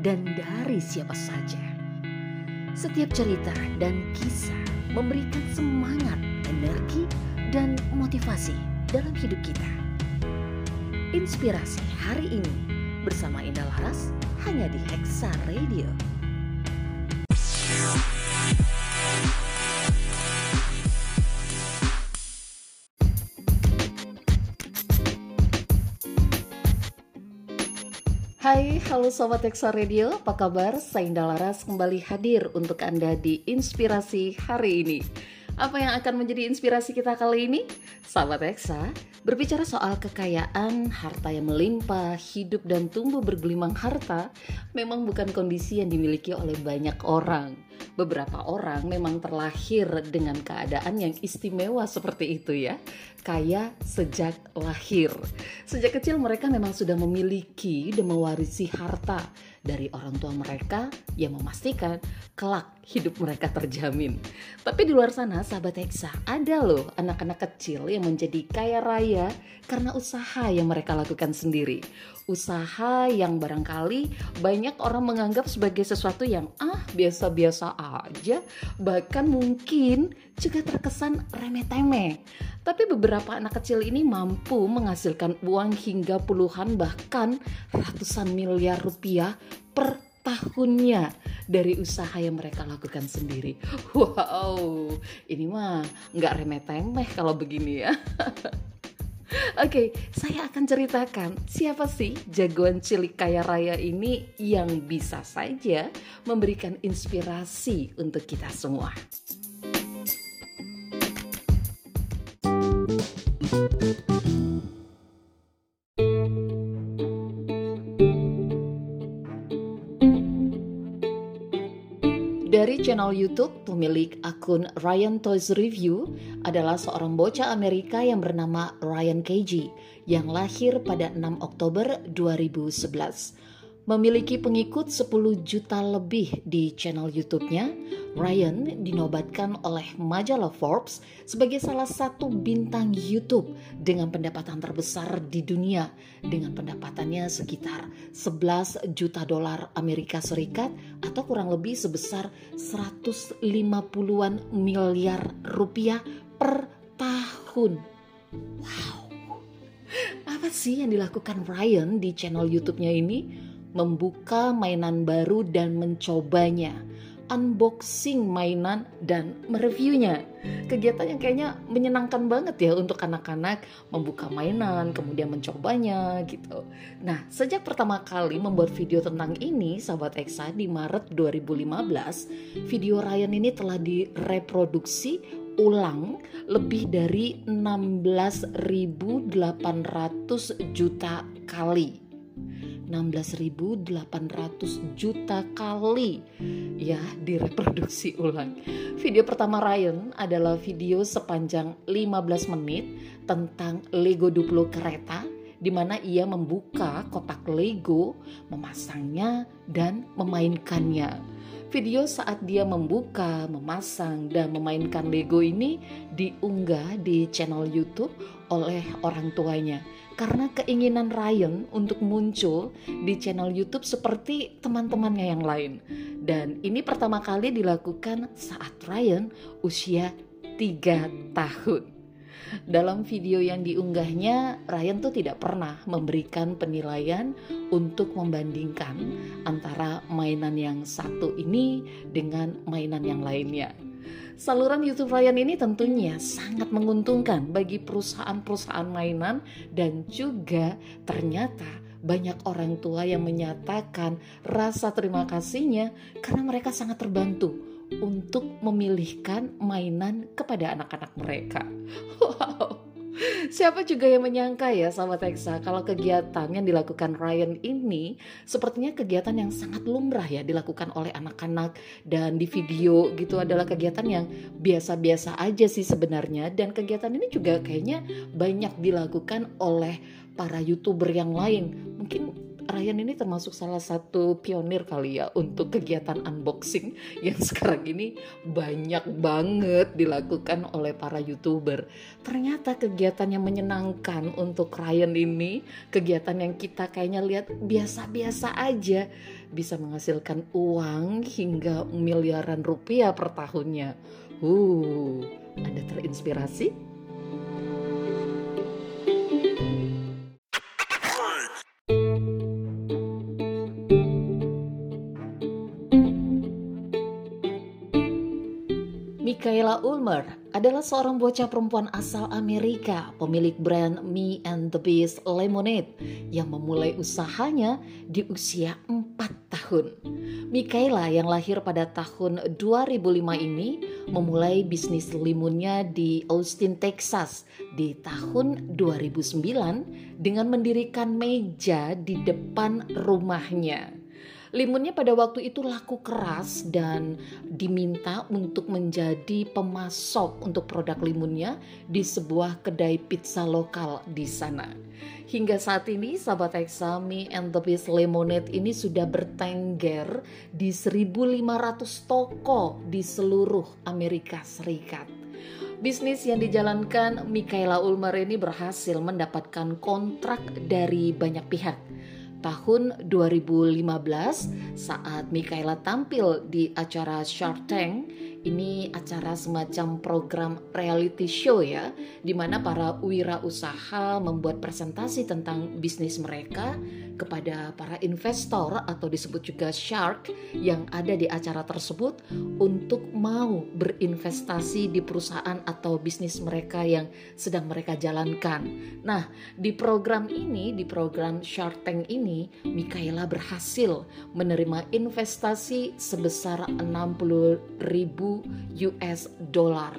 dan dari siapa saja. Setiap cerita dan kisah memberikan semangat, energi, dan motivasi dalam hidup kita. Inspirasi hari ini bersama Indah Laras hanya di Hexa Radio. Hai, halo Sobat Hexa Radio, apa kabar? Saya Indah Laras kembali hadir untuk Anda di Inspirasi hari ini. Apa yang akan menjadi inspirasi kita kali ini? Sahabat Hexa, berbicara soal kekayaan, harta yang melimpah, hidup dan tumbuh bergelimang harta, memang bukan kondisi yang dimiliki oleh banyak orang. Beberapa orang memang terlahir dengan keadaan yang istimewa seperti itu ya, kaya sejak lahir. Sejak kecil mereka memang sudah memiliki dan mewarisi harta dari orang tua mereka yang memastikan kelak hidup mereka terjamin. Tapi di luar sana, sahabat Hexa, ada loh anak-anak kecil yang menjadi kaya raya karena usaha yang mereka lakukan sendiri. Usaha yang barangkali banyak orang menganggap sebagai sesuatu yang ah biasa-biasa aja, bahkan mungkin juga terkesan remeh-temeh. Tapi beberapa anak kecil ini mampu menghasilkan uang hingga puluhan bahkan ratusan miliar rupiah per tahunnya dari usaha yang mereka lakukan sendiri. Wow, ini mah nggak remeh-temeh kalau begini ya. Oke, okay, saya akan ceritakan siapa sih jagoan cilik kaya raya ini yang bisa saja memberikan inspirasi untuk kita semua. Dari channel YouTube, pemilik akun Ryan Toys Review adalah seorang bocah Amerika yang bernama Ryan KG yang lahir pada 6 Oktober 2011. Memiliki pengikut 10 juta lebih di channel YouTube-nya, Ryan dinobatkan oleh majalah Forbes sebagai salah satu bintang YouTube dengan pendapatan terbesar di dunia dengan pendapatannya sekitar 11 juta dolar Amerika Serikat atau kurang lebih sebesar 150-an miliar rupiah per tahun. Wow. Apa sih yang dilakukan Ryan di channel YouTube-nya ini? Membuka mainan baru dan mencobanya, unboxing mainan dan mereviewnya. Kegiatan yang kayaknya menyenangkan banget ya untuk anak-anak membuka mainan, kemudian mencobanya gitu. Nah, sejak pertama kali membuat video tentang ini, sahabat Exa di Maret 2015, video Ryan ini telah direproduksi ulang lebih dari 16.800 juta kali 16.800 juta kali ya direproduksi ulang. Video pertama Ryan adalah video sepanjang 15 menit tentang Lego Duplo kereta di mana ia membuka kotak Lego, memasangnya dan memainkannya. Video saat dia membuka, memasang, dan memainkan Lego ini diunggah di channel YouTube oleh orang tuanya karena keinginan Ryan untuk muncul di channel YouTube seperti teman-temannya yang lain. Dan ini pertama kali dilakukan saat Ryan usia 3 tahun. Dalam video yang diunggahnya, Ryan tuh tidak pernah memberikan penilaian untuk membandingkan antara mainan yang satu ini dengan mainan yang lainnya. Saluran YouTube Ryan ini tentunya sangat menguntungkan bagi perusahaan-perusahaan mainan dan juga ternyata banyak orang tua yang menyatakan rasa terima kasihnya karena mereka sangat terbantu untuk memilihkan mainan kepada anak-anak mereka. Wow. Siapa juga yang menyangka ya sahabat Teksa kalau kegiatan yang dilakukan Ryan ini sepertinya kegiatan yang sangat lumrah ya dilakukan oleh anak-anak dan di video gitu adalah kegiatan yang biasa-biasa aja sih sebenarnya. Dan kegiatan ini juga kayaknya banyak dilakukan oleh para youtuber yang lain. Mungkin Ryan ini termasuk salah satu pionir kali ya untuk kegiatan unboxing yang sekarang ini banyak banget dilakukan oleh para youtuber. Ternyata kegiatan yang menyenangkan untuk Ryan ini, kegiatan yang kita kayaknya lihat biasa-biasa aja, bisa menghasilkan uang hingga miliaran rupiah per tahunnya. Uh, Anda terinspirasi? Ulmer adalah seorang bocah perempuan asal Amerika, pemilik brand Me and the Beast Lemonade yang memulai usahanya di usia 4 tahun. Michaela yang lahir pada tahun 2005 ini memulai bisnis limunnya di Austin, Texas di tahun 2009 dengan mendirikan meja di depan rumahnya. Limunnya pada waktu itu laku keras dan diminta untuk menjadi pemasok untuk produk limunnya di sebuah kedai pizza lokal di sana. Hingga saat ini sahabat Exami and the Beast Lemonade ini sudah bertengger di 1500 toko di seluruh Amerika Serikat. Bisnis yang dijalankan Michaela Ulmer ini berhasil mendapatkan kontrak dari banyak pihak tahun 2015 saat Mikaela tampil di acara Shark Tank ini acara semacam program reality show ya di mana para wirausaha membuat presentasi tentang bisnis mereka kepada para investor atau disebut juga shark yang ada di acara tersebut untuk mau berinvestasi di perusahaan atau bisnis mereka yang sedang mereka jalankan. Nah, di program ini, di program Shark Tank ini, Mikaela berhasil menerima investasi sebesar 60 ribu US dollar.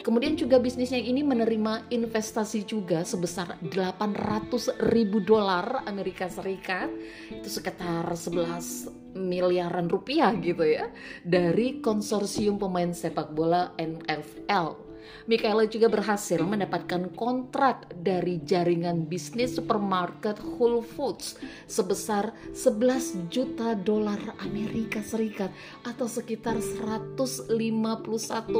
Kemudian juga bisnisnya ini menerima investasi juga sebesar 800 ribu dolar Amerika Serikat. Itu sekitar 11 miliaran rupiah gitu ya dari konsorsium pemain sepak bola NFL Michaela juga berhasil mendapatkan kontrak dari jaringan bisnis supermarket Whole Foods sebesar 11 juta dolar Amerika Serikat atau sekitar 151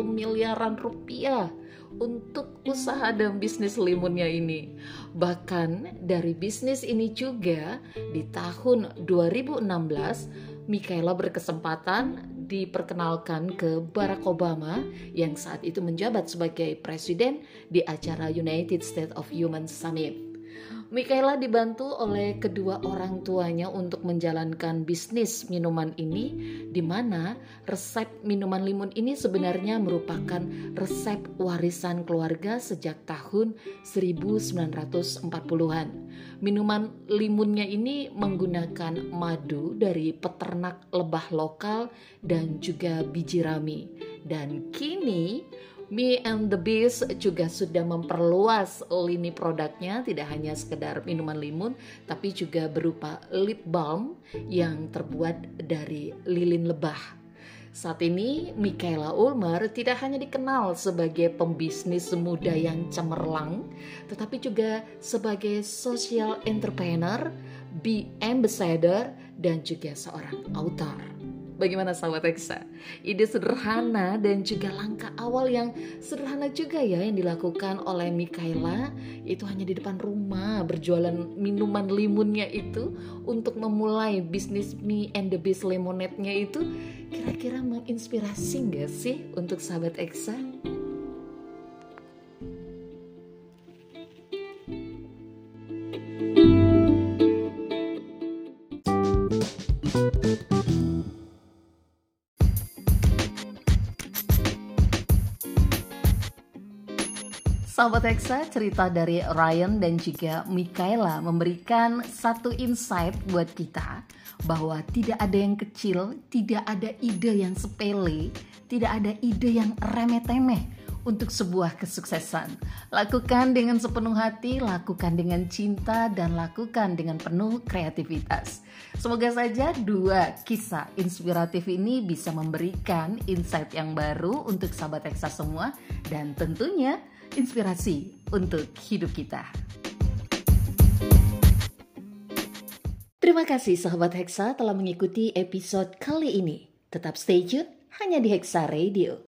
miliaran rupiah untuk usaha dan bisnis limunnya ini. Bahkan dari bisnis ini juga di tahun 2016 Michaela berkesempatan diperkenalkan ke Barack Obama yang saat itu menjabat sebagai presiden di acara United States of Human Summit. Michaela dibantu oleh kedua orang tuanya untuk menjalankan bisnis minuman ini di mana resep minuman limun ini sebenarnya merupakan resep warisan keluarga sejak tahun 1940-an. Minuman limunnya ini menggunakan madu dari peternak lebah lokal dan juga biji rami. Dan kini Me and the Beast juga sudah memperluas lini produknya tidak hanya sekedar minuman limun tapi juga berupa lip balm yang terbuat dari lilin lebah. Saat ini, Michaela Ulmer tidak hanya dikenal sebagai pembisnis muda yang cemerlang, tetapi juga sebagai social entrepreneur, be ambassador, dan juga seorang author. Bagaimana sahabat Eksa? Ide sederhana dan juga langkah awal yang sederhana juga ya yang dilakukan oleh Mikaela itu hanya di depan rumah berjualan minuman limunnya itu untuk memulai bisnis Me and the Beast Lemonade-nya itu kira-kira menginspirasi nggak sih untuk sahabat Eksa? Sahabat Hexa, cerita dari Ryan dan juga Mikaela memberikan satu insight buat kita bahwa tidak ada yang kecil, tidak ada ide yang sepele, tidak ada ide yang remeh-temeh untuk sebuah kesuksesan. Lakukan dengan sepenuh hati, lakukan dengan cinta, dan lakukan dengan penuh kreativitas. Semoga saja dua kisah inspiratif ini bisa memberikan insight yang baru untuk sahabat Eksa semua dan tentunya inspirasi untuk hidup kita. Terima kasih sahabat Hexa telah mengikuti episode kali ini. Tetap stay tune hanya di Hexa Radio.